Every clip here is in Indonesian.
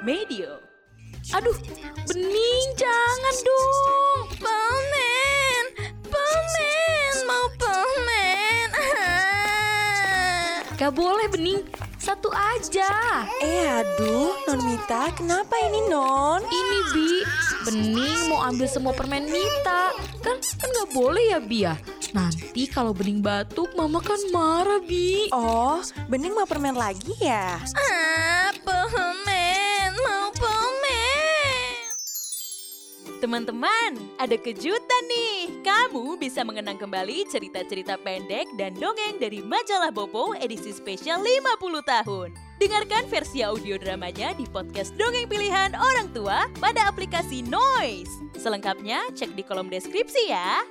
Medio. Aduh, Bening jangan dong. Permen, permen, mau permen. Gak boleh Bening, satu aja. Eh aduh, Non Mita, kenapa ini Non? Ini Bi, Bening mau ambil semua permen Mita. Kan kan gak boleh ya Bi ya. Nanti kalau Bening batuk, Mama kan marah Bi. Oh, Bening mau permen lagi ya? Ah, Teman-teman, ada kejutan nih. Kamu bisa mengenang kembali cerita-cerita pendek dan dongeng dari majalah Bobo edisi spesial 50 tahun. Dengarkan versi audio dramanya di podcast Dongeng Pilihan Orang Tua pada aplikasi Noise. Selengkapnya cek di kolom deskripsi ya.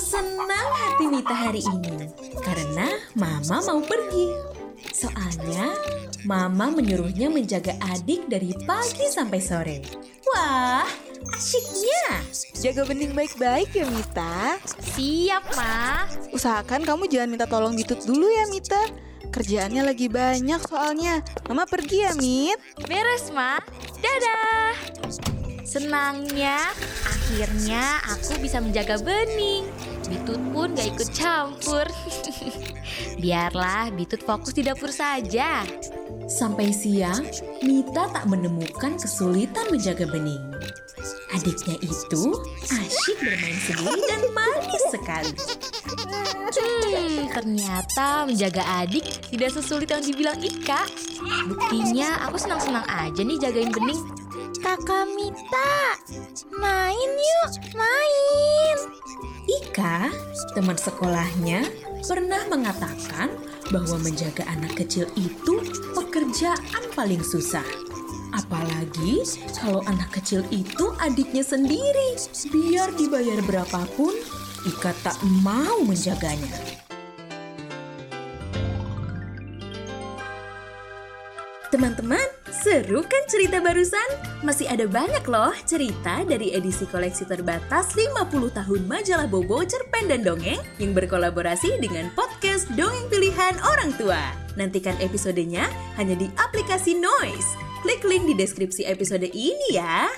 Senang hati Mita hari ini karena Mama mau pergi. Soalnya Mama menyuruhnya menjaga adik dari pagi sampai sore. Wah, asyiknya. Jaga Bening baik-baik ya Mita. Siap, Ma. Usahakan kamu jangan minta tolong Bitut dulu ya Mita. Kerjaannya lagi banyak soalnya. Mama pergi ya Mit. Beres, Ma. Dadah. Senangnya, akhirnya aku bisa menjaga Bening. Bitut pun gak ikut campur. Biarlah Bitut fokus di dapur saja. Sampai siang, Mita tak menemukan kesulitan menjaga bening. Adiknya itu asyik bermain sendiri dan manis sekali. Hmm, ternyata menjaga adik tidak sesulit yang dibilang Ika. Buktinya aku senang-senang aja nih jagain Bening. Kakak Mita, main yuk, main. Teman sekolahnya, pernah mengatakan bahwa menjaga anak kecil itu pekerjaan paling susah. Apalagi kalau anak kecil itu adiknya sendiri. Biar dibayar berapapun, Ika tak mau menjaganya. Teman-teman, seru kan cerita barusan? Masih ada banyak loh cerita dari edisi koleksi terbatas 50 tahun majalah Bobo, Cerpen dan Dongeng yang berkolaborasi dengan podcast Dongeng Pilihan Orang Tua. Nantikan episodenya hanya di aplikasi Noise. Klik link di deskripsi episode ini ya.